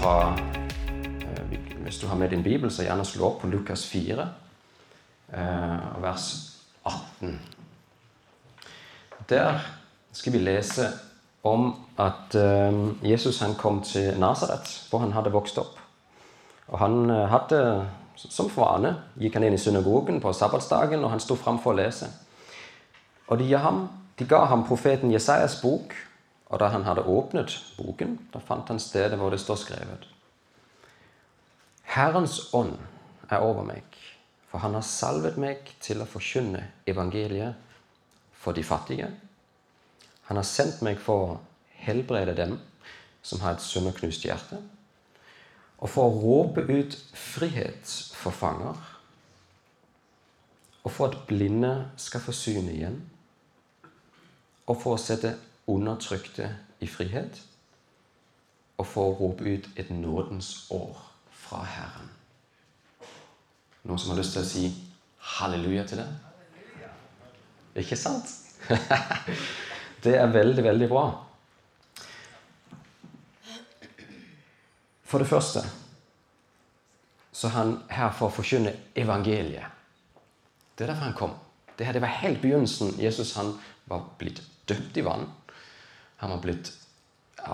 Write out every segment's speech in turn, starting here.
eh, fra eh, Hvis du har med din bibel, så gjerne slå opp på Lukas 4, eh, vers 18. Der skal vi lese om at Jesus han kom til Nasaret, hvor han hadde vokst opp. Og han hadde som vane gikk han inn i synagogen på sabbatsdagen, og han sto fram for å lese. Og de ga, ham, de ga ham profeten Jesajas bok, og da han hadde åpnet boken, da fant han stedet hvor det står skrevet. Herrens ånd er over meg, for han har salvet meg til å forkynne evangeliet for de fattige. Han har sendt meg for å helbrede dem som har et sunn og knust hjerte, og for å råpe ut frihet for fanger, og for at blinde skal få syn igjen, og for å sette undertrykte i frihet, og for å rope ut et nådens år fra Herren. Noen som har lyst til å si halleluja til det? Ikke sant? det er veldig, veldig bra. For det første så er han her for å forkynne evangeliet. Det er derfor han kom. Det, her, det var helt begynnelsen. Jesus han var blitt døpt i vann. Han har blitt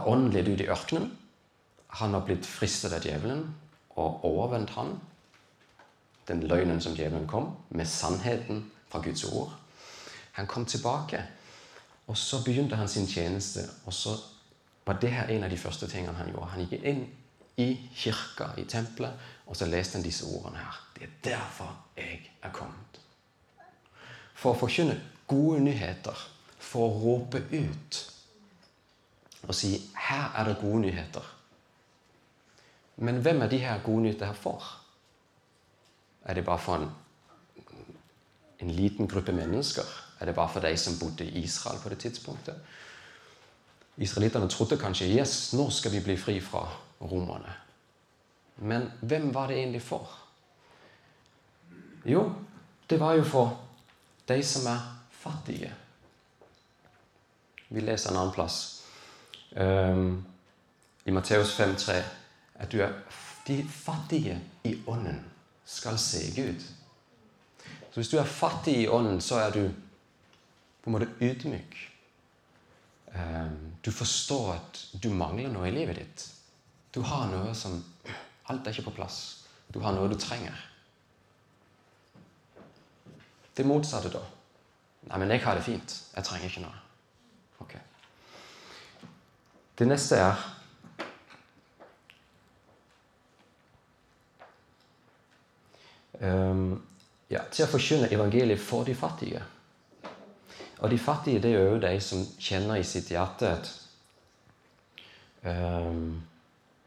åndelig ut i ørkenen. Han har blitt fristet av djevelen og overvendt han. Den løgnen som djevelen kom, med sannheten fra Guds ord. Han kom tilbake, og så begynte han sin tjeneste. Og så var det her en av de første tingene han gjorde. Han gikk inn i kirka, i tempelet, og så leste han disse ordene her. Det er derfor jeg er kommet. For å forkynne gode nyheter. For å råpe ut og si 'Her er det gode nyheter'. Men hvem er de her gode nyheter for? Er det bare for en, en liten gruppe mennesker? Er det bare for de som bodde i Israel på det tidspunktet? Israelittene trodde kanskje yes, nå skal vi bli fri fra romerne. Men hvem var det egentlig for? Jo, det var jo for de som er fattige. Vi leser en annen plass um, i Matteus 5,3 at er de fattige i ånden skal se Gud. Så hvis du er fattig i ånden, så er du på en måte ydmyk. Um, du forstår at du mangler noe i livet ditt. Du har noe som Alt er ikke på plass. Du har noe du trenger. Det motsatte, da. Nei, men jeg har det fint. Jeg trenger ikke noe. Okay. Det neste er um, ja, til å forkynne evangeliet for de fattige. Og de fattige det er jo de som kjenner i sitt hjerte at um,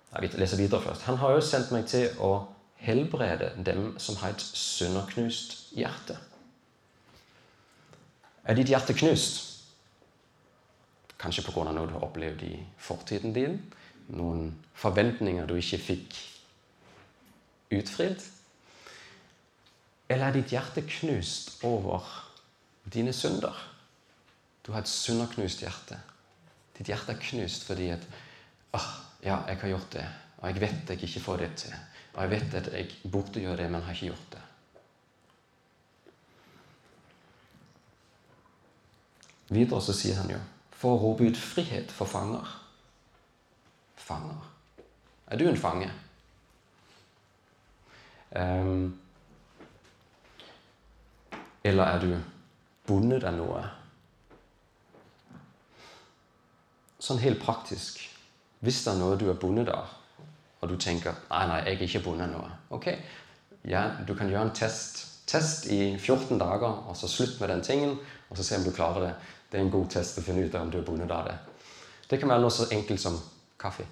Jeg leser videre først. Han har jo sendt meg til å helbrede dem som har et sønderknust hjerte. Er ditt hjerte knust? Kanskje pga. noe du har opplevd i fortiden din. Noen forventninger du ikke fikk utfridd. Eller er ditt hjerte knust over dine synder? Du har et synderknust hjerte. Ditt hjerte er knust fordi at ah, ja, jeg har gjort det, og jeg vet jeg ikke får det til. Og jeg vet at jeg burde gjøre det, men har ikke gjort det. Videre så sier han jo for å rope ut frihet for fanger. Fanger. Er du en fange? Um, eller er du bundet av noe? Sånn helt praktisk. Hvis det er noe du er bundet av, og du tenker nei, nei, jeg er ikke bundet av noe Ok, ja, du kan gjøre en test. Test i 14 dager, og så slutt med den tingen, og så se om du klarer det. Det er en god test å finne ut om du er bundet av det. Det kan være noe så enkelt som kaffe.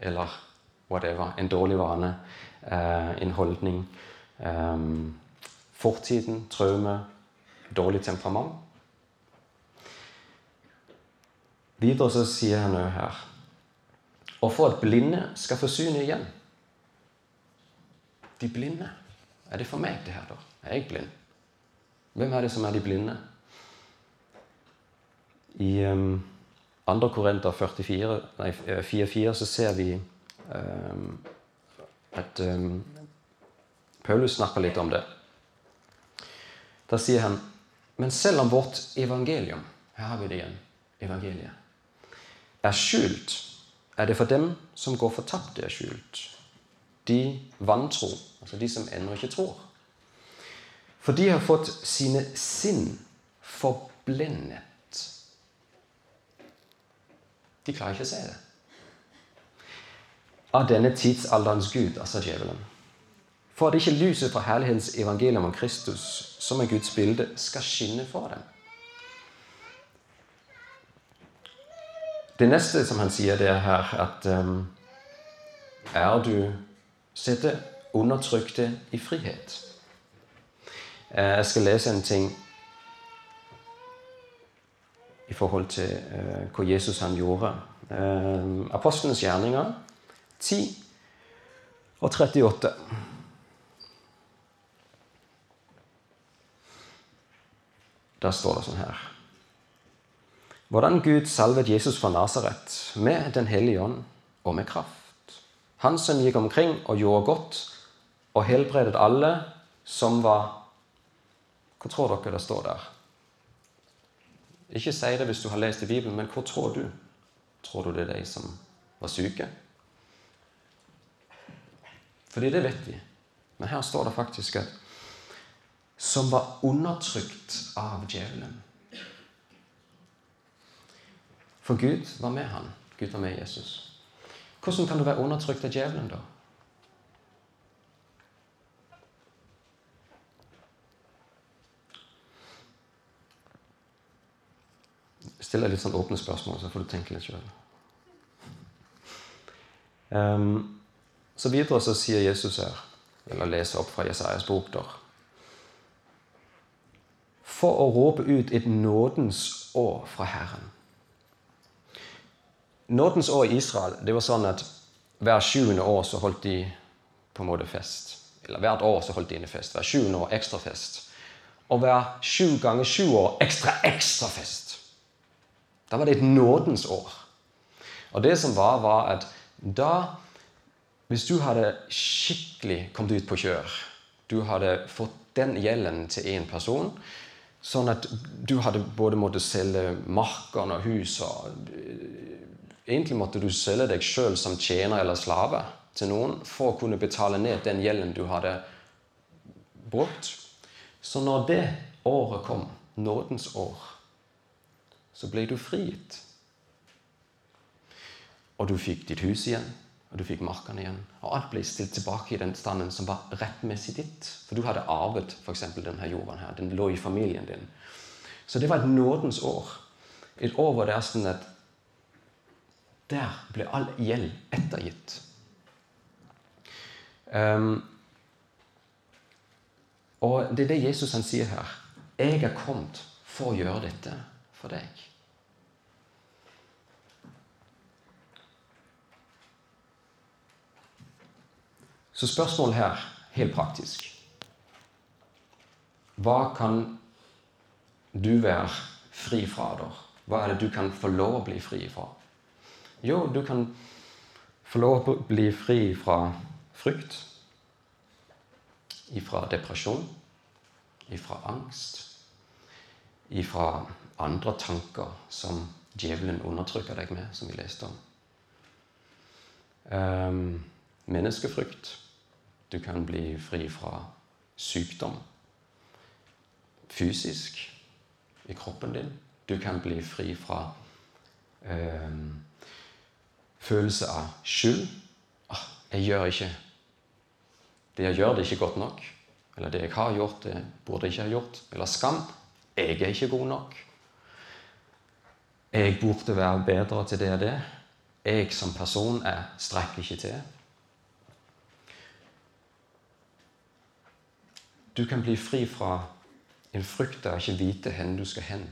Eller whatever. En dårlig vane. Eh, en holdning. Eh, fortiden. Traume. Dårlig temperament. Videre så sier han òg her Og for at blinde skal få synet igjen. De blinde. Er det for meg, det her, da? Er jeg blind? Hvem er det som er de blinde? I um, 2. Korinther 4-4 så ser vi um, at um, Paulus snakker litt om det. Da sier han men selv om vårt evangelium her har vi det igjen, evangeliet, er skjult, er det for dem som går fortapt, er skjult. De vantro, altså de som ennå ikke tror. For de har fått sine sinn forblendet. De klarer ikke å se det. Av denne tidsalderens gud, altså djevelen. For at ikke lyset fra herlighetens evangelium om Kristus, som er Guds bilde, skal skinne for dem. Det neste som han sier, det er her at um, Er du sette undertrykte i frihet? Eh, jeg skal lese en ting i forhold til eh, hva Jesus han gjorde. Eh, Apostlenes gjerninger 10 og 38. Der står det sånn her Hvordan Gud salvet Jesus fra Nasaret med Den hellige ånd og med kraft. Han som gikk omkring og gjorde godt og helbredet alle som var Hva tror dere det står der? Ikke si det hvis du har lest i Bibelen, men hvor tror du? Tror du det er de som var syke? Fordi det vet vi. Men her står det faktisk at som var undertrykt av djevelen. For Gud var med han. Gud var med Jesus. Hvordan kan du være undertrykt av djevelen, da? Stiller litt sånn åpne spørsmål, så får du tenke litt sjøl. Um, ehm, så videre så sier Jesus her, eller leser opp fra Jesajas bok der For å råpe ut et nådens år fra Herren. Nådens år i Israel det var sånn at hver sjuende år så holdt de på en måte fest. Eller hvert år så holdt de inne fest. Hver sjuende år ekstra fest. Og hver sju ganger sju år ekstra ekstra fest. Da var det et nådens år. Og det som var, var at da Hvis du hadde skikkelig kommet ut på kjør, du hadde fått den gjelden til én person, sånn at du hadde både måttet selge markene og husene Egentlig måtte du selge deg sjøl som tjener eller slave til noen for å kunne betale ned den gjelden du hadde brukt. Så når det året kom, nådens år, så ble du frigitt. Og du fikk ditt hus igjen, og du fikk markene igjen. Og alt ble stilt tilbake i den standen som var rettmessig ditt. For du hadde arvet f.eks. denne jorden her. Den lå i familien din. Så det var et nådens år. Et år hvor det er sånn at der ble all gjeld ettergitt. Um, og det er det Jesus han sier her. Jeg er kommet for å gjøre dette for deg. Så spørsmålet her, helt praktisk Hva kan du være fri fra, da? Hva er det du kan få lov å bli fri fra? Jo, du kan få lov å bli fri fra frykt, ifra depresjon, ifra angst, ifra andre tanker som djevelen undertrykker deg med, som vi leste om. Um, menneskefrykt. Du kan bli fri fra sykdom fysisk i kroppen din. Du kan bli fri fra um, følelse av skyld. Ah, 'Jeg gjør ikke Det jeg gjør, det er ikke godt nok.' Eller 'det jeg har gjort, det burde jeg ikke ha gjort.' Eller skam. 'Jeg er ikke god nok.' Jeg burde være bedre til det og det. Jeg som person er strekker ikke til. Du kan bli fri fra en frykt av ikke vite hvor du skal hen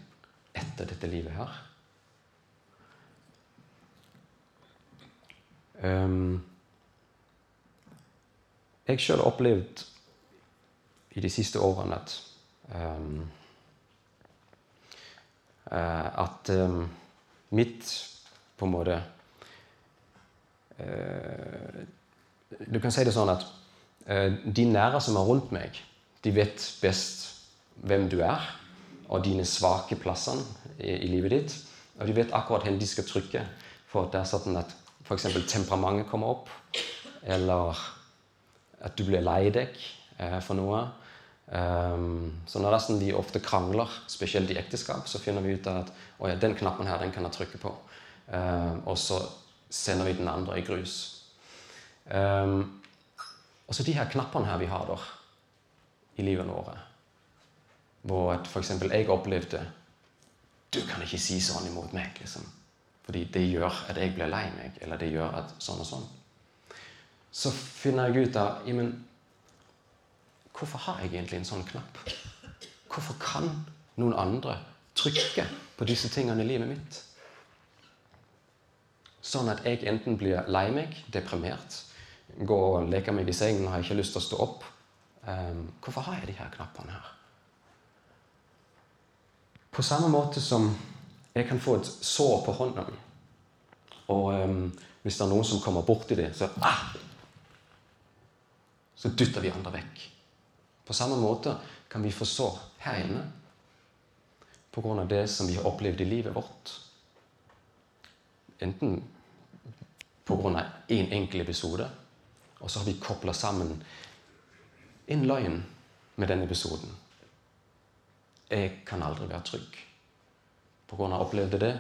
etter dette livet her. Um, jeg sjøl har opplevd i de siste årene at um, at um, mitt på en måte eh, Du kan si det sånn at eh, de nære som er rundt meg, de vet best hvem du er, og dine svake plasser i, livet ditt. Og de vet akkurat hvor de skal trykke for at det er sånn at f.eks. temperamentet kommer opp, eller at du blir lei deg eh, for noe. Um, så når nesten de ofte krangler, spesielt i ekteskap, så finner vi ut at å ja, den knappen her, den kan jeg trykke på. Um, og så sender vi den andre i grus. Um, og så de her knappene her vi har der i livet vårt, hvor f.eks. jeg opplevde Du kan ikke si sånn imot meg, liksom. Fordi det gjør at jeg blir lei meg, eller det gjør at sånn og sånn. Så finner jeg ut av ja, men Hvorfor har jeg egentlig en sånn knapp? Hvorfor kan noen andre trykke på disse tingene i livet mitt? Sånn at jeg enten blir lei meg, deprimert, går og leker meg i sengen og har ikke lyst til å stå opp. Um, hvorfor har jeg de her knappene her? På samme måte som jeg kan få et sår på hånda mi, og um, hvis det er noen som kommer borti det, så ah! Så dytter vi andre vekk. På samme måte kan vi få sår her inne pga. det som vi har opplevd i livet vårt. Enten pga. én en enkel episode, og så har vi kobla sammen en løgn med den episoden. Jeg kan aldri være trygg. På grunn av jeg opplevde det.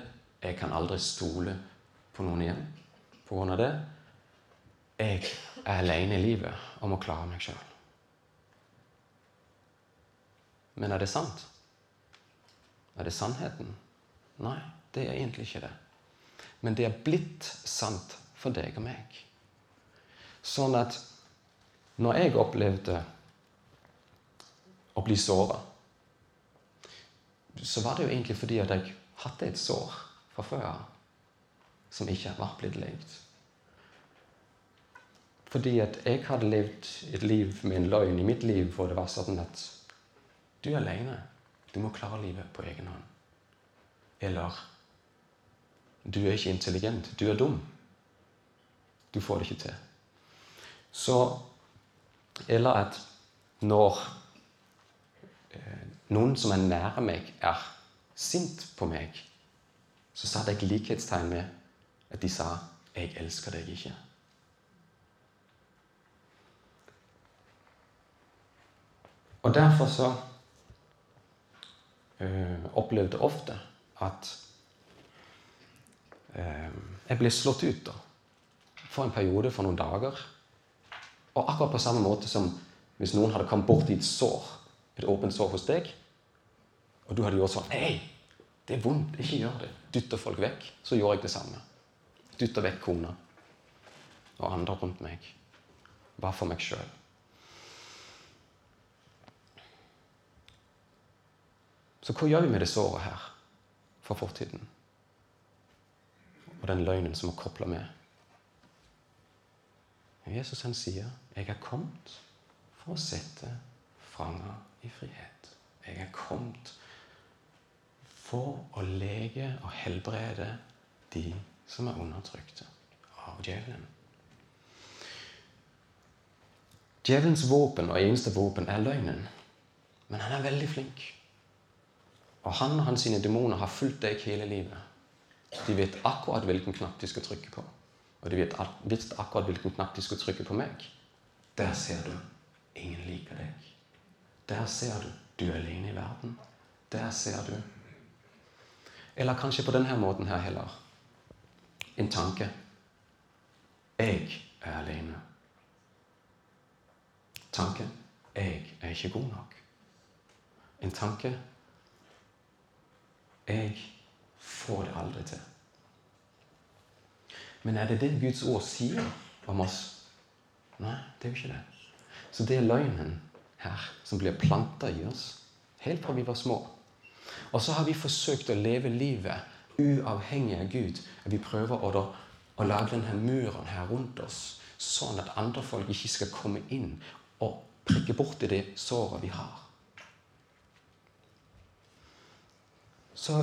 Jeg kan aldri stole på noen igjen. På grunn av det. Jeg er alene i livet og må klare meg sjøl. Men er det sant? Er det sannheten? Nei, det er egentlig ikke det. Men det er blitt sant for deg og meg. Sånn at når jeg opplevde å bli såra, så var det jo egentlig fordi at jeg hadde et sår fra før som ikke var blitt levd. Fordi at jeg hadde levd et liv med en løgn i mitt liv hvor det var sånn at du er alene. Du må klare livet på egen hånd. Eller du er ikke intelligent. Du er dum. Du får det ikke til. Så Eller at når eh, noen som er nær meg, er sint på meg, så satte jeg likhetstegn med at de sa 'Jeg elsker deg ikke'. Og derfor så øh, opplevde ofte at øh, jeg ble slått ut da, for en periode, for noen dager. Og akkurat på samme måte som hvis noen hadde kommet bort i et sår, et åpent sår hos deg, og du hadde gjort sånn Hei, det er vondt, ikke gjør det. Dytter folk vekk. Så gjør jeg det samme. Dytter vekk kona og andre rundt meg. Bare for meg sjøl. Så hva gjør vi med det såret her fra fortiden? Og den løgnen som er kobla med? Jesus han sier, 'Jeg er kommet for å sette fanger i frihet'. Jeg er kommet for å lege og helbrede de som er undertrykte av djevelen. Djevelens våpen og eneste våpen er løgnen. Men han er veldig flink. Og han og hans demoner har fulgt deg hele livet. De vet akkurat hvilken knapp de skal trykke på. Og de vet visst akkurat hvilken knapp de skal trykke på meg. Der ser du ingen liker deg. Der ser du du er alene i verden. Der ser du. Eller kanskje på denne måten her heller. En tanke. Jeg er alene. Tanke. Jeg er ikke god nok. En tanke jeg får det aldri til. Men er det det Guds ord sier om oss? Nei, det er jo ikke det. Så det er løgnen her som blir planta i oss helt fra vi var små. Og så har vi forsøkt å leve livet uavhengig av Gud. Vi prøver å, da, å lage denne muren her rundt oss, sånn at andre folk ikke skal komme inn og prikke borti det såret vi har. Så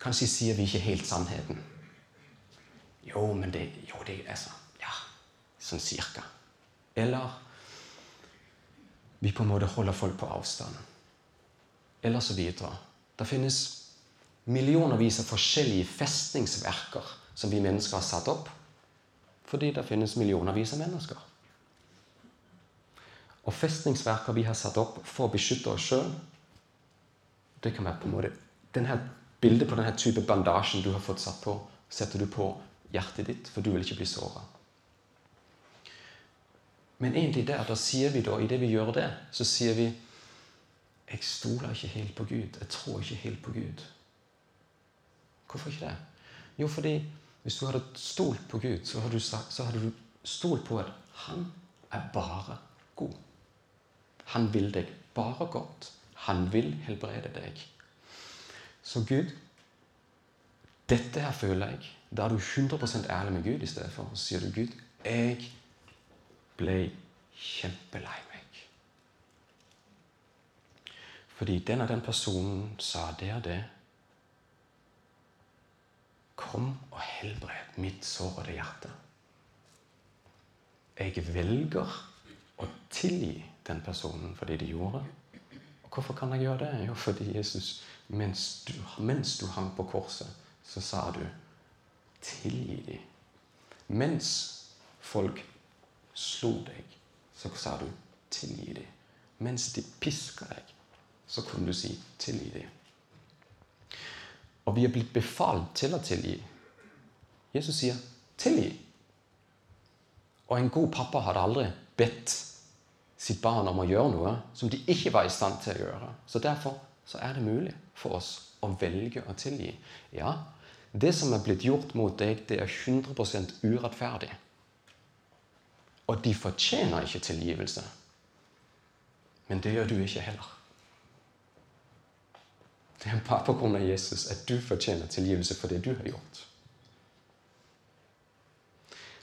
kanskje sier vi ikke helt sannheten. Jo, men det, jo, det er sånn. Ja, sånn cirka. Eller vi på en måte holder folk på avstand. Eller så videre. Det finnes millionervis av forskjellige festningsverker som vi mennesker har satt opp. Fordi det finnes millionervis av mennesker. Og festningsverker vi har satt opp for å beskytte oss sjøl, det kan være på en måte denne Bildet på denne type bandasjen du har fått satt på, setter du på hjertet ditt, for du vil ikke bli såra. Men egentlig der, da sier vi da, idet vi gjør det, så sier vi Jeg stoler ikke helt på Gud. Jeg tror ikke helt på Gud. Hvorfor ikke det? Jo, fordi hvis du hadde stolt på Gud, så hadde du, så hadde du stolt på at han er bare god. Han vil deg bare godt. Han vil helbrede deg. Så Gud Dette her føler jeg Da er du 100% ærlig med Gud i stedet for. Så sier du, Gud, jeg ble kjempelei meg. Fordi den og den personen sa det og det. Kom og helbred mitt sårede hjerte. Jeg velger å tilgi den personen for det de gjorde. Og hvorfor kan jeg gjøre det? Jo, fordi Jesus, mens du, mens du hang på korset, så sa du 'tilgi dem'. Mens folk slo deg, så sa du 'tilgi dem'. Mens de piska deg, så kunne du si 'tilgi dem'. Og vi er blitt befalt til å tilgi. Jesus sier 'tilgi'. Og en god pappa hadde aldri bedt sitt barn om å gjøre noe som de ikke var i stand til å gjøre. Så derfor så er det mulig for oss å velge å tilgi. Ja, det som er blitt gjort mot deg, det er 100% urettferdig. Og de fortjener ikke tilgivelse. Men det gjør du ikke heller. Det er bare pga. Jesus at du fortjener tilgivelse for det du har gjort.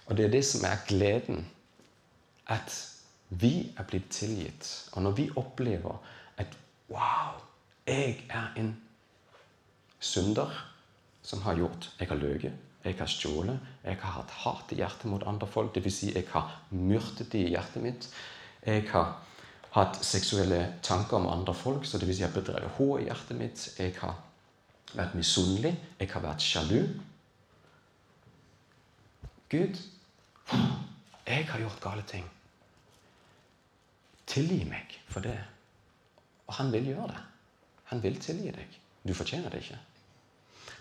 Og det er det som er gleden. At vi er blitt tilgitt. Og når vi opplever at Wow! Jeg er en synder som har gjort Jeg har løyet, jeg har stjålet, jeg har hatt hat i hjertet mot andre folk. Dvs. Si jeg har myrdet de i hjertet mitt. Jeg har hatt seksuelle tanker om andre folk, så dvs. Si jeg har bedrevet H i hjertet mitt. Jeg har vært misunnelig. Jeg har vært sjalu. Gud, jeg har gjort gale ting. Tilgi meg for det. Og han vil gjøre det. Han vil tilgi deg. Du fortjener det ikke.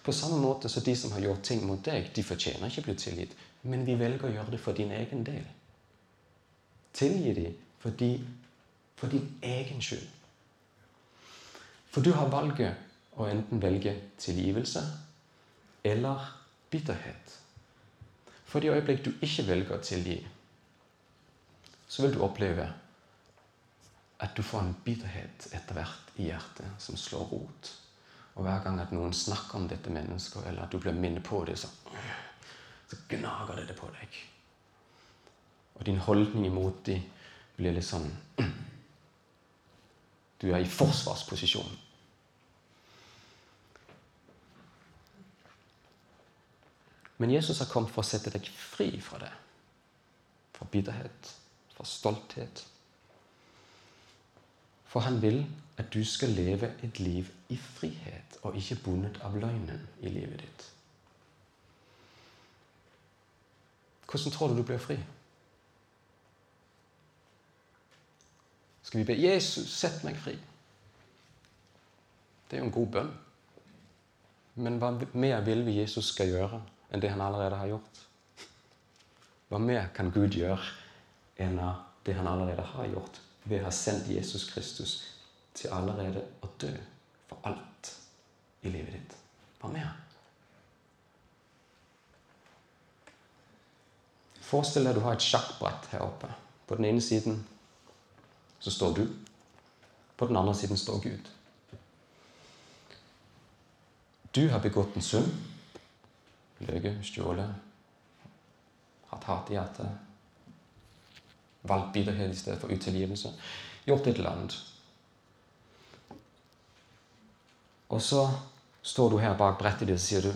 På samme måte som de som har gjort ting mot deg, de fortjener ikke å bli tilgitt. Men vi velger å gjøre det for din egen del. Tilgi dem for, de, for din egen skyld. For du har valget å enten velge tilgivelse eller bitterhet. For det øyeblikk du ikke velger å tilgi, så vil du oppleve at du får en bitterhet etter hvert i hjertet som slår rot. Og hver gang at noen snakker om dette mennesket, eller at du blir minnet på det, så, så gnager det på deg. Og din holdning imot dem blir litt sånn Du er i forsvarsposisjon. Men Jesus har kommet for å sette deg fri fra det. Fra bitterhet, fra stolthet for han vil at du skal leve et liv i frihet og ikke bundet av løgnen i livet ditt. Hvordan tror du du blir fri? Skal vi be Jesus sett meg fri? Det er jo en god bønn. Men hva mer vil vi Jesus skal gjøre enn det han allerede har gjort? Hva mer kan Gud gjøre enn det han allerede har gjort? Ved å ha sendt Jesus Kristus til allerede å dø for alt i livet ditt. Hva mer? Forestill deg du har et sjakkbrett her oppe. På den ene siden så står du. På den andre siden står Gud. Du har begått en synd. Løyet, stjålet, hatt hat i hjertet, valgt bitterhet i stedet for utilgivelse. Gjort et eller annet. Og så står du her bak brettet ditt og sier du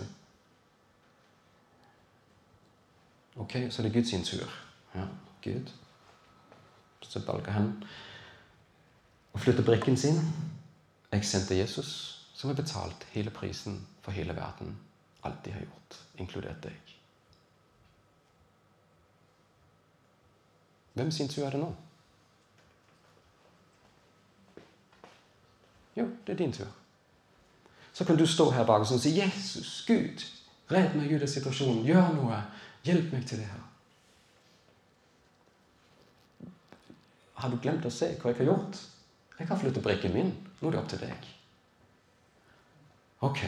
Ok, så er det Guds tur. Ja, Gud. Så valger han å flytte brikken sin. Jeg sendte Jesus, som har betalt hele prisen for hele verden. Alt de har gjort, inkludert deg. Hvem sin tur er det nå? Jo, det er din tur. Så kan du stå her bak og si 'Jesus, Gud, redd meg ut av situasjonen. Gjør noe. Hjelp meg til det her.' Har du glemt å se hva jeg har gjort? Jeg har flyttet brikken min. Nå er det opp til deg. Ok.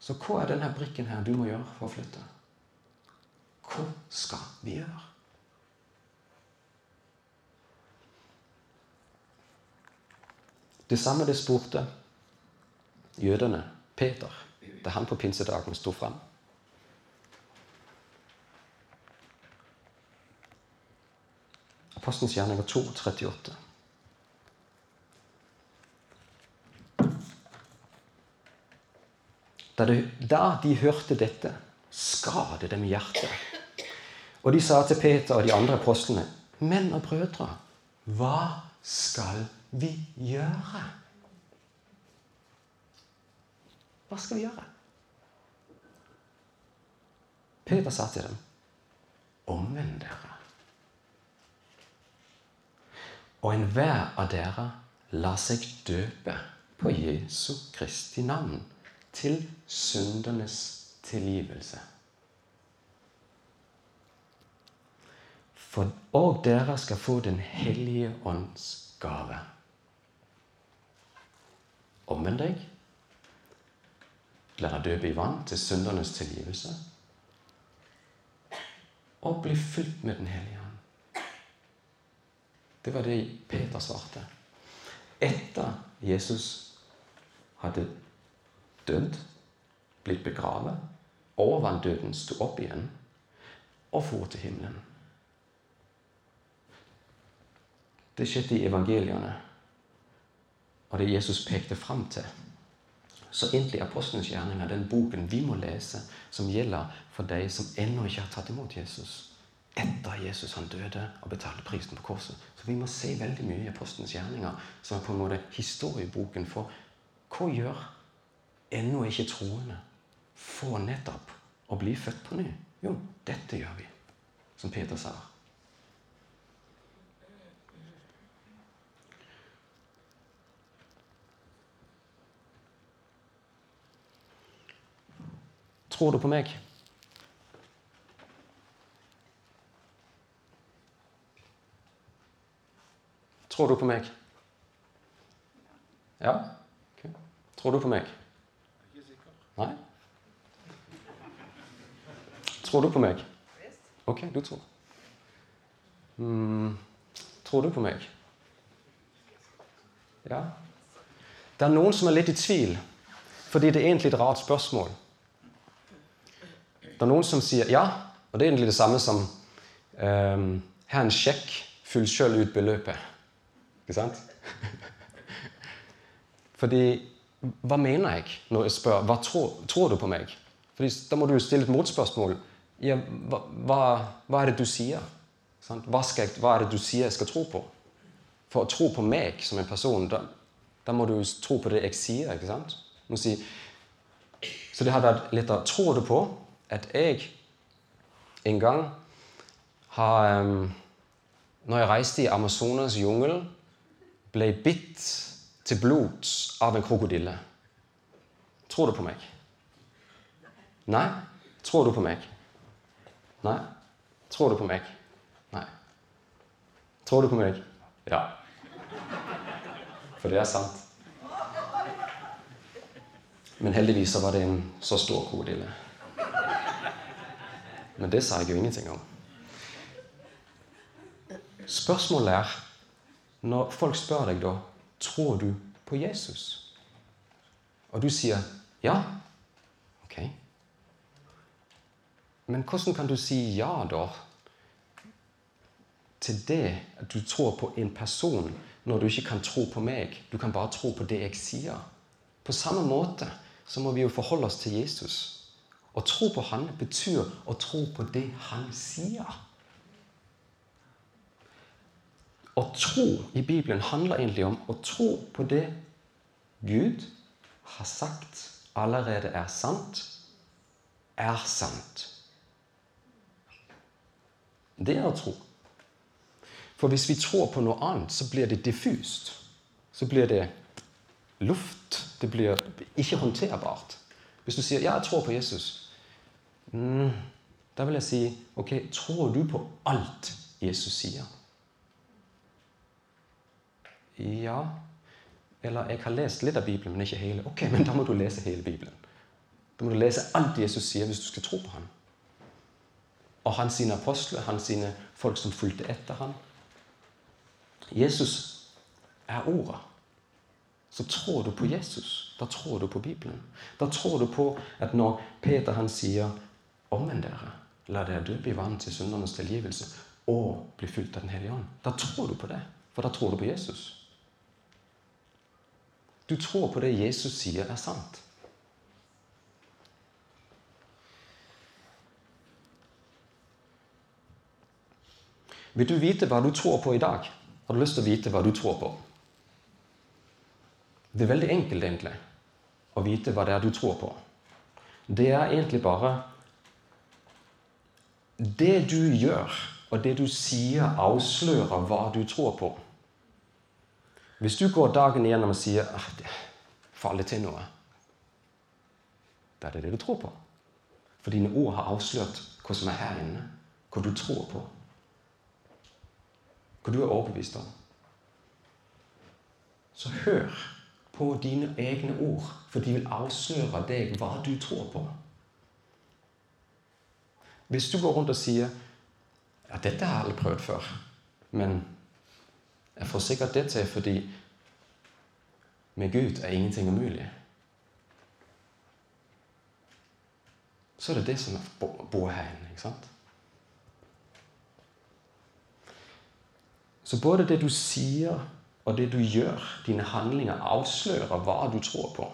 Så hva er denne brikken her du må gjøre for å flytte? Hva skal vi gjøre? Det samme det spurte jødene Peter da han på pinsedagen sto fram. Apostens gjerninger 2, 38. Da de, da de hørte dette, skadet dem hjertet. Og de sa til Peter og de andre apostlene, menn og brødre, hva skal vi gjøre? Hva skal vi gjøre? Peter sa til dem, omvend dere. Og enhver av dere la seg døpe på Jesu Kristi navn til syndernes tilgivelse. For, òg dere skal få Den hellige ånds gave. Omvend deg. La deg døpe i vann til syndernes tilgivelse. Og bli fylt med Den hellige ånd. Det var det Peter svarte. Etter Jesus hadde dødd, blitt begravet, overvant døden, sto opp igjen og for til himmelen. Det skjedde i evangeliene, og det Jesus pekte fram til. Så egentlig Apostelens gjerninger den boken vi må lese, som gjelder for de som ennå ikke har tatt imot Jesus etter Jesus han døde og betalte prisen på korset. Så vi må se veldig mye i Apostelens gjerninger, som er på en måte historieboken for hva gjør ennå ikke troende for nettopp å bli født på ny? Jo, dette gjør vi, som Peter sa. Tror du på meg? Tror du på meg? Ja? Okay. Tror du på meg? Nei? Tror du på meg? Ok, du tror. Mm. Tror du på meg? Ja? Det er noen som er litt i tvil, fordi det er egentlig et rart spørsmål. Det er noen som sier ja, og det er egentlig det samme som um, Her er en sjekk, fyll sjøl ut beløpet. Ikke sant? Fordi Hva mener jeg når jeg spør hva tror, tror du på meg? Fordi Da må du stille et motspørsmål. Ja, hva, hva, hva, er det du sier? Hva, jeg, hva, er det du sier jeg skal tro på? For å tro på meg som en person, da, da må du tro på det jeg sier. ikke sant? Si, så det har vært litt av Tror du på at jeg en gang har Når jeg reiste i Amazonas jungel ble bitt til blods av en krokodille. Tror du på meg? Nei? Tror du på meg? Nei? Tror du på meg? Nei. Tror du på meg? Ja. For det er sant. Men heldigvis var det en så stor krokodille. Men det sa jeg jo ingenting om. Spørsmålet er når folk spør deg da tror du på Jesus, og du sier ja Ok. Men hvordan kan du si ja, da, til det at du tror på en person, når du ikke kan tro på meg? Du kan bare tro på det jeg sier. På samme måte så må vi jo forholde oss til Jesus. Å tro på han betyr å tro på det han sier. Å tro i Bibelen handler egentlig om å tro på det Gud har sagt allerede er sant, er sant. Det er å tro. For hvis vi tror på noe annet, så blir det diffust. Så blir det luft. Det blir ikke håndterbart. Hvis du sier 'ja, jeg tror på Jesus', mm, da vil jeg si 'ok, tror du på alt Jesus sier'? Ja. Eller 'jeg har lest litt av Bibelen, men ikke hele'. Ok, men da må du lese hele Bibelen. Da må du lese alt Jesus sier, hvis du skal tro på ham. Og hans sine apostler, hans sine folk som fulgte etter ham. Jesus er ordet. Så tror du på Jesus. Da tror du på Bibelen. Da tror du på at når Peter han sier 'omvend dere', la dere døpe i vann til syndernes tilgivelse og bli fylt av Den hellige ånd, da tror du på det. For da tror du på Jesus. Du tror på det Jesus sier er sant. Vil du vite hva du tror på i dag? Har du lyst til å vite hva du tror på? Det er veldig enkelt, egentlig, å vite hva det er du tror på. Det er egentlig bare Det du gjør, og det du sier, avslører hva du tror på. Hvis du går dagen igjennom og sier ah, det faller til noe, da er det det du tror på. For dine ord har avslørt hva som er her inne, hva du tror på. Hva du er overbevist om. Så hør på dine egne ord, for de vil avsløre deg hva du tror på. Hvis du går rundt og sier ja, 'Dette har jeg aldri prøvd før', men jeg får sikkert det til fordi med Gud er ingenting umulig. Så er det det som bor her inne. ikke sant? Så både det du sier og det du gjør, dine handlinger, avslører hva du tror på.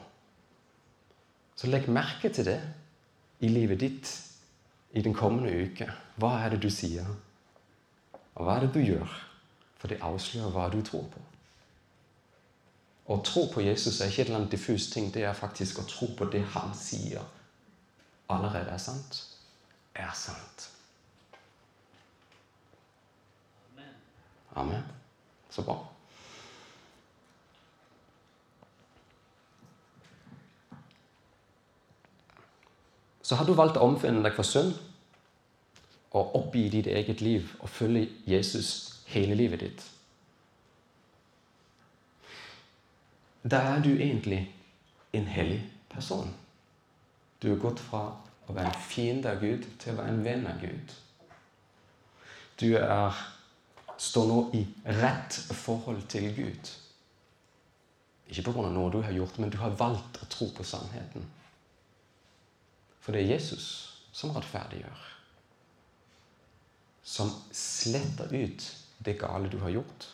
Så legg merke til det i livet ditt i den kommende uke. Hva er det du sier? Og hva er det du gjør? For det avslører hva du tror på. Å tro på Jesus er ikke et eller annet diffus ting. Det er faktisk å tro på det han sier allerede er sant, er sant. Amen. Så bra. Så har du valgt å omfinne deg for synd og oppgi ditt eget liv og følge Jesus hele livet ditt. Da er du egentlig en hellig person. Du er gått fra å være en fiende av Gud til å være en venn av Gud. Du er, står nå i rett forhold til Gud. Ikke pga. noe du har gjort, men du har valgt å tro på sannheten. For det er Jesus som rettferdiggjør. Som sletter ut det gale du har gjort.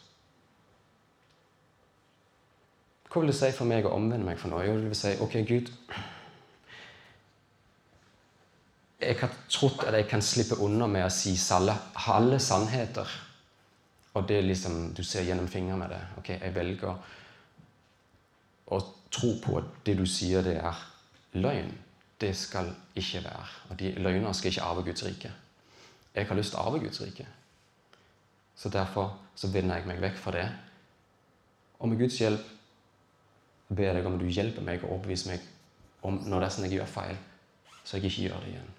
Hva vil det si for meg å omvende meg for noe? Jo, det vil si ok, Gud Jeg har trodd at jeg kan slippe unna med å si halve sannheter. Og det er liksom, du ser gjennom fingrene med det. Ok, Jeg velger å tro på at det du sier, det er løgn det skal ikke være. Og de løgner skal ikke arve Guds rike. Jeg har lyst til å arve Guds rike. Så derfor så vender jeg meg vekk fra det. Og med Guds hjelp ber jeg deg om du hjelper meg og overbeviser meg om når det er sånn jeg gjør feil, så jeg ikke gjør det igjen.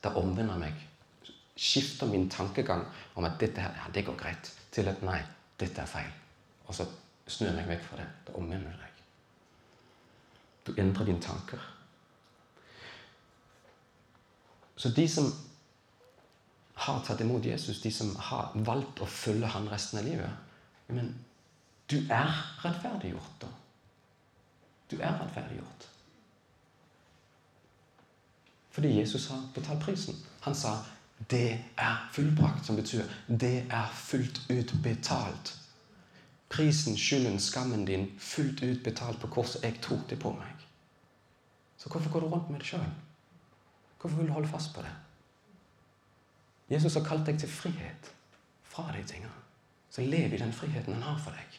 Da omvender jeg meg. Skifter min tankegang om at dette her, ja, det går greit, til at nei, dette er feil. Og så snur jeg meg vekk fra det. Da omvender jeg deg. Du endrer dine tanker. Så de som har tatt imot Jesus, de som har valgt å følge han resten av livet Men du er rettferdiggjort, da. Du er rettferdiggjort. Fordi Jesus har betalt prisen. Han sa 'det er fullbrakt', som betyr 'det er fullt ut betalt'. prisen, skylden, skammen din fullt ut betalt på korset. Jeg tok det på meg. Så hvorfor går du rundt med det sjøl? Hvorfor vil du holde fast på det? Jesus har kalt deg til frihet fra de tingene. Så lev i den friheten han har for deg.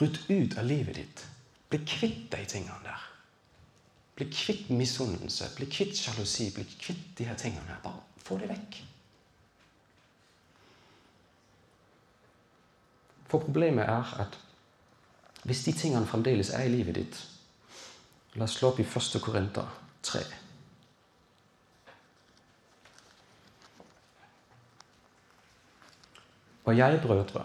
Rydd ut av livet ditt. Bli kvitt de tingene der. Bli kvitt misunnelse, bli kvitt sjalusi, bli kvitt de her tingene. her. Bare få det vekk. For problemet er at hvis de tingene fremdeles er i livet ditt La oss slå opp i 1. Korinter 3. Og jeg, brødre,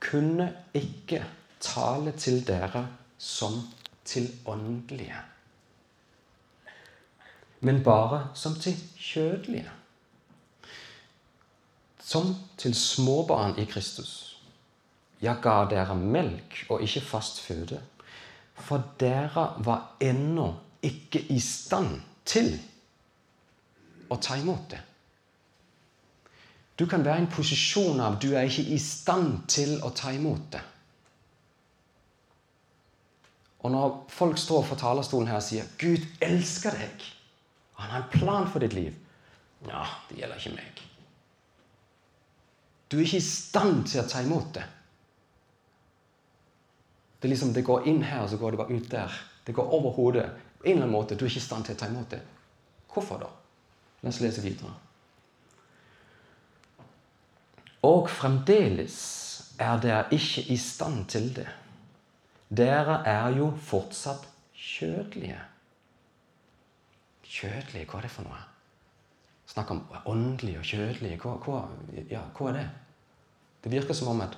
kunne ikke tale til dere som til åndelige, men bare som til kjødelige. Som til småbarn i Kristus. Jeg ga dere melk og ikke fast føde, for dere var ennå ikke i stand til å ta imot det. Du kan være i en posisjon av du er ikke i stand til å ta imot det. Og når folk står for talerstolen her og sier 'Gud elsker deg', og 'Han har en plan for ditt liv' Ja, det gjelder ikke meg. Du er ikke i stand til å ta imot det. Det liksom, det går inn her, og så går det bare ut der. Det går over hodet. På en eller annen måte, Du er ikke i stand til å ta imot det. Hvorfor da? La oss lese videre. Og fremdeles er dere ikke i stand til det. Dere er jo fortsatt kjødelige. Kjødelige, hva er det for noe? Snakk om åndelige og kjødelige. Hva, hva, ja, hva er det? Det virker som om at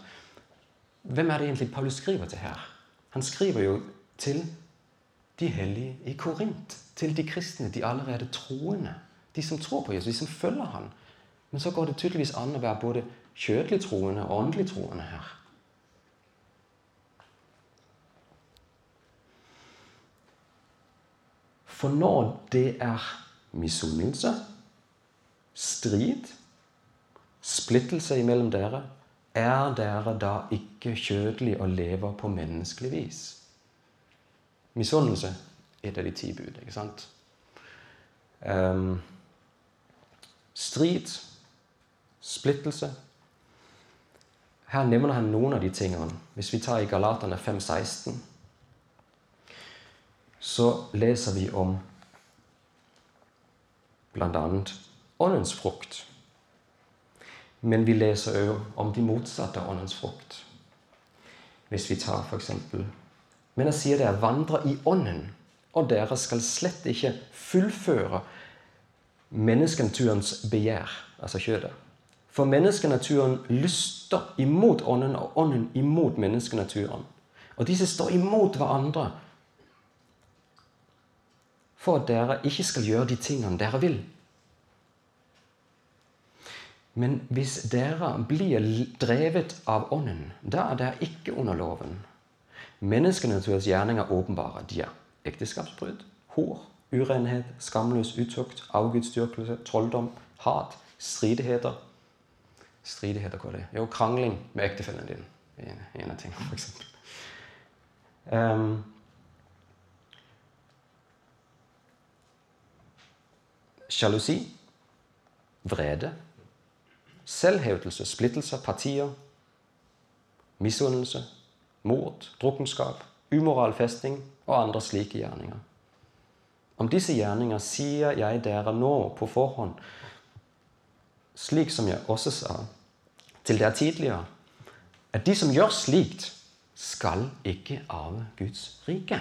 Hvem er det egentlig Paulus skriver til her? Han skriver jo til de hellige i Korint. Til de kristne, de allerede troende. De som tror på Jesus, de som følger han. Men så går det tydeligvis an å være både kjødelig troende og åndelig troende her. For når det er misunnelse, strid, splittelse imellom dere, er dere da ikke kjødelige og lever på menneskelig vis? Misunnelse er et av de ti bud, ikke sant? Um, strid, splittelse, her nevner han noen av de tingene. Hvis vi tar i Galaterne 5,16, så leser vi om bl.a. åndens frukt. Men vi leser òg om de motsatte åndens frukt. Hvis vi tar f.eks. Men jeg sier dere, vandre i ånden, og dere skal slett ikke fullføre menneskenaturens begjær, altså kjødet. For menneskenaturen lyster imot ånden, og ånden imot menneskenaturen. Og disse står imot hverandre for at dere ikke skal gjøre de tingene dere vil. Men hvis dere blir drevet av Ånden, da er dere ikke under loven. Menneskenaturens gjerninger er åpenbare. De er ekteskapsbrudd, hor, urenhet, skamløs utukt, avgudsdyrkelse, trolldom, hat, stridigheter, Stridigheter, hva er det? Jo, krangling med ektefellen din. En, en av tingene, f.eks. Um, Sjalusi, vrede, selvhevdelse, splittelser, partier, misunnelse, mord, drukkenskap, umoral festing og andre slike gjerninger. Om disse gjerninger sier jeg dere nå på forhånd slik som jeg også sa til dere tidligere, at de som gjør slikt, skal ikke arve Guds rike.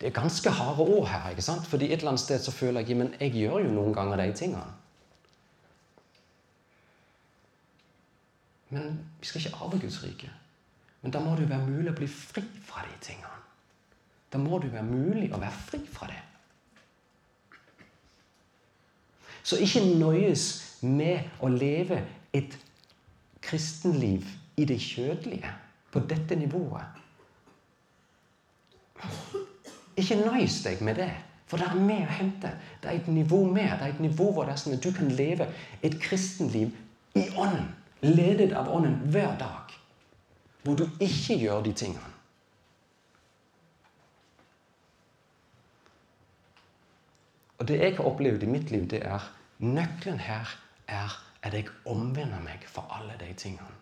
Det er ganske harde ord her, ikke sant? fordi et eller annet sted så føler jeg men jeg gjør jo noen ganger de tingene. Men vi skal ikke arve Guds rike. Men da må det jo være mulig å bli fri fra de tingene. Da må det jo være mulig å være fri fra det. Så ikke nøyes med å leve et kristenliv i det kjødelige på dette nivået. Ikke nøys deg med det, For det er mer å hente. Det er et nivå mer. Det er et nivå hvor det er sånn at du kan leve et kristenliv i ånden. Ledet av ånden hver dag. Hvor du ikke gjør de tingene. Og det jeg har opplevd i mitt liv, det er nøkkelen her er at jeg omvender meg for alle de tingene.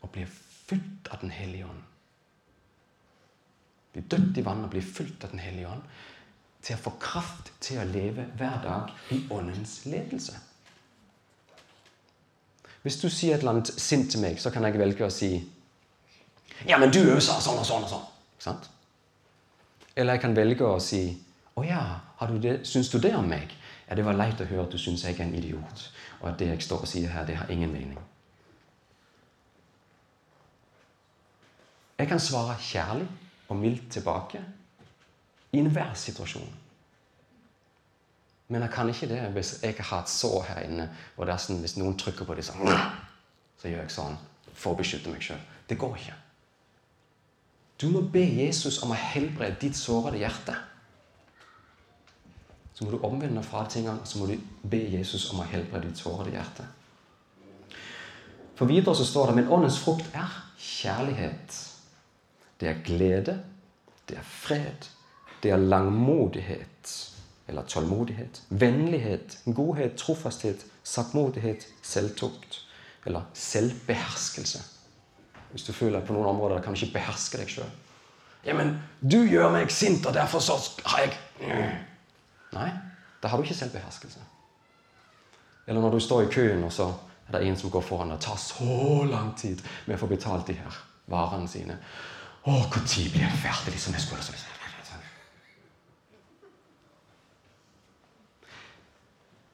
Og blir fylt av Den hellige ånd. Blir dødt i vann og blir fylt av Den hellige ånd. Til å få kraft til å leve hver dag i åndens ledelse. Hvis du sier et eller annet sint til meg, så kan jeg velge å si Ja, men du sa sånn og sånn og sånn. Ikke sant? Eller jeg kan velge å si Å ja, syns du det om meg? Ja, det var leit å høre at du syns jeg er en idiot, og at det jeg står og sier her, det har ingen mening. Jeg kan svare kjærlig og mildt tilbake i enhver situasjon. Men jeg kan ikke det hvis jeg har et sår her inne, og det er sånn, hvis noen trykker på det sånn Så gjør jeg sånn for å beskytte meg sjøl. Det går ikke. Du må be Jesus om å helbrede ditt sårede hjerte. Så må du omvende fra tingene, så må du be Jesus om å helbrede ditt sårede hjerte. For videre så står det men åndens frukt er kjærlighet. Det er glede, det er fred, det er langmodighet eller tålmodighet, vennlighet, godhet, trofasthet, saktmodighet, selvtukt eller selvbeherskelse. Hvis du føler at på noen områder kan du ikke beherske deg sjøl. Ja, men du gjør meg sint, og derfor så har jeg Nei, da har du ikke selvbeherskelse. Eller når du står i køen, og så er det en som går foran og tar så lang tid med å få betalt de her varene sine. Å, når blir jeg ferdig? Liksom, jeg skulle,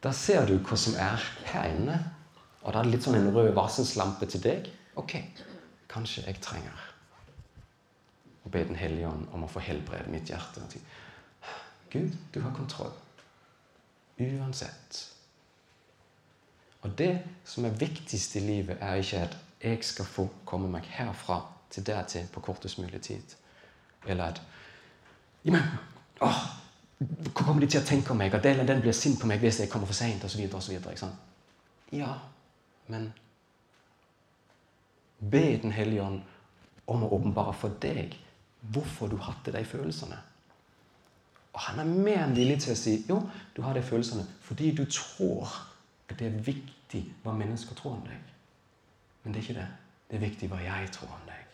Da ser du hva som er her inne. Og da er det litt sånn en rød varselslampe til deg. Ok, kanskje jeg trenger å be Den hellige ånd om å få helbrede mitt hjerte. Gud, du har kontroll. Uansett. Og det som er viktigst i livet, er ikke at jeg skal få komme meg herfra til dertil på kortest mulig tid. Eller at ja, men, åh, kommer de til å tenke om meg? At den, den blir sint på meg hvis jeg kommer for seint? Ja, men Be Den hellige ånd om å åpenbare for deg hvorfor du hadde de følelsene. Og han er mer enn villig til å si jo, du har de følelsene fordi du tror at det er viktig hva mennesker tror om deg. Men det er ikke det. Det er viktig hva jeg tror om deg.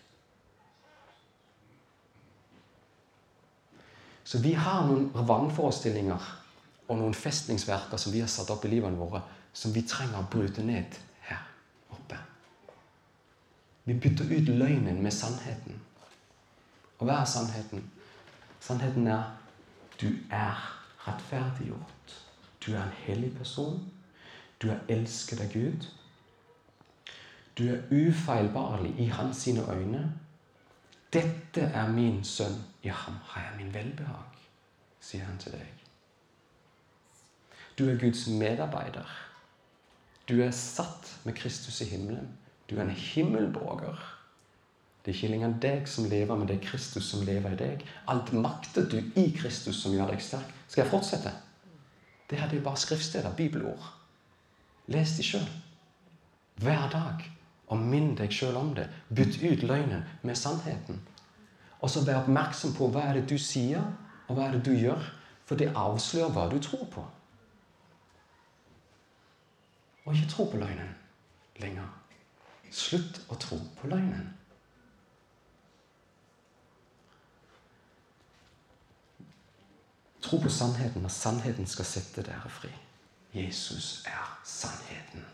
Så vi har noen vrangforestillinger og noen festningsverker som vi har satt opp i livene våre, som vi trenger å bryte ned her oppe. Vi bytter ut løgnen med sannheten. Og hva er sannheten? Sannheten er du er rettferdiggjort. Du er en hellig person. Du er elsket av Gud. Du er ufeilbarlig i hans sine øyne. Dette er min sønn. I ham har jeg min velbehag, sier han til deg. Du er Guds medarbeider. Du er satt med Kristus i himmelen. Du er en himmelborger. Det er ikke lenger deg som lever, men det er Kristus som lever i deg. Alt maktet du i Kristus som gjør deg sterk. Skal jeg fortsette? Det her er jo bare skriftsteder, bibelord. Les de sjøl. Hver dag. Og minn deg sjøl om det. Bytt ut løgnen med sannheten. Og så vær oppmerksom på hva er det du sier, og hva er det du gjør. For det avslører hva du tror på. Og ikke tro på løgnen lenger. Slutt å tro på løgnen. Tro på sannheten, og sannheten skal sette dere fri. Jesus er sannheten.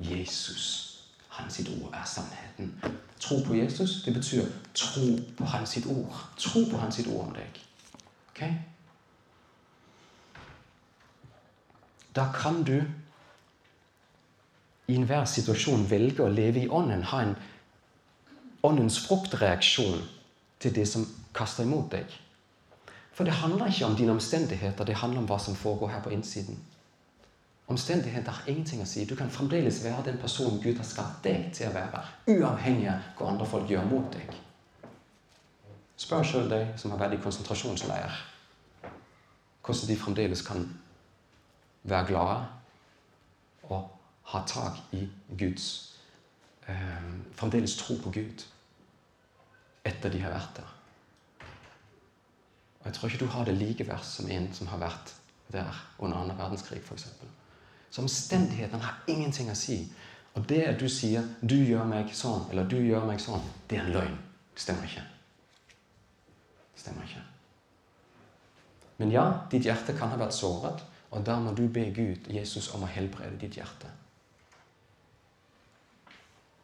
Jesus, hans ord, er sannheten. Tro på Jesus, det betyr tro på hans ord. Tro på hans ord om deg. Ok? Da kan du i enhver situasjon velge å leve i ånden. Ha en åndens fruktreaksjon til det som kaster imot deg. For det handler ikke om dine omstendigheter, det handler om hva som foregår her på innsiden. Omstendigheter har ingenting å si. Du kan fremdeles være den personen Gud har skapt deg til å være, uavhengig av hva andre folk gjør mot deg. Spør sjøl deg som har vært i konsentrasjonsleir. hvordan de fremdeles kan være glade og ha tak i Guds eh, Fremdeles tro på Gud etter de har vært der. Og Jeg tror ikke du har det like verst som en som har vært der under annen verdenskrig, f.eks. Så omstendighetene har ingenting å si. Og det at du sier 'du gjør meg sånn' eller 'du gjør meg sånn', det er en løgn. Det Stemmer ikke. Det Stemmer ikke. Men ja, ditt hjerte kan ha vært såret, og da må du be Gud, Jesus, om å helbrede ditt hjerte.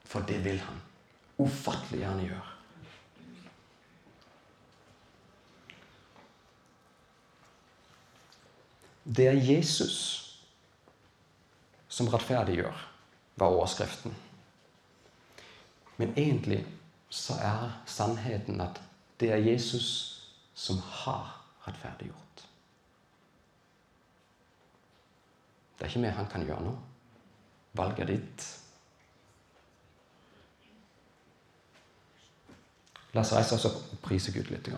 For det vil han ufattelig gjerne gjøre. Det er Jesus som rettferdiggjør, var overskriften. Men egentlig så er sannheten at det er Jesus som har rettferdiggjort. Det er ikke mer han kan gjøre nå. Valget ditt. La oss reise oss opp og prise Gud litt.